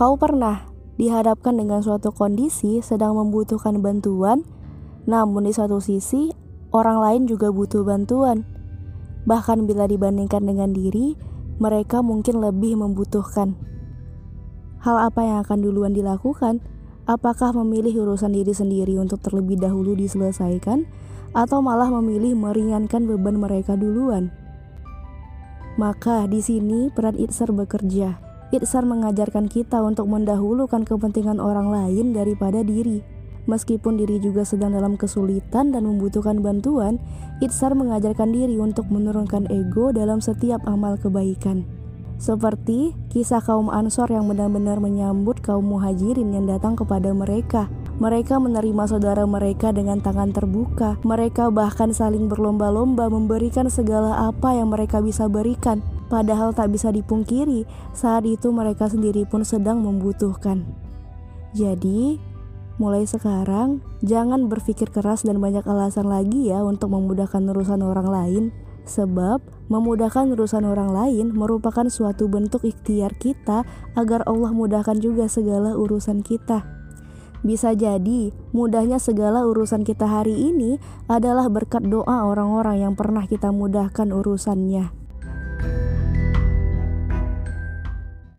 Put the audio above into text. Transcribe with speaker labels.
Speaker 1: Kau pernah dihadapkan dengan suatu kondisi sedang membutuhkan bantuan, namun di satu sisi orang lain juga butuh bantuan. Bahkan bila dibandingkan dengan diri, mereka mungkin lebih membutuhkan. Hal apa yang akan duluan dilakukan? Apakah memilih urusan diri sendiri untuk terlebih dahulu diselesaikan, atau malah memilih meringankan beban mereka duluan? Maka di sini peran Itsar bekerja. Itsar mengajarkan kita untuk mendahulukan kepentingan orang lain daripada diri. Meskipun diri juga sedang dalam kesulitan dan membutuhkan bantuan, Itsar mengajarkan diri untuk menurunkan ego dalam setiap amal kebaikan. Seperti kisah kaum Ansor yang benar-benar menyambut kaum muhajirin yang datang kepada mereka. Mereka menerima saudara mereka dengan tangan terbuka. Mereka bahkan saling berlomba-lomba memberikan segala apa yang mereka bisa berikan. Padahal tak bisa dipungkiri, saat itu mereka sendiri pun sedang membutuhkan. Jadi, mulai sekarang jangan berpikir keras dan banyak alasan lagi ya untuk memudahkan urusan orang lain. Sebab memudahkan urusan orang lain merupakan suatu bentuk ikhtiar kita agar Allah mudahkan juga segala urusan kita. Bisa jadi, mudahnya segala urusan kita hari ini adalah berkat doa orang-orang yang pernah kita mudahkan urusannya.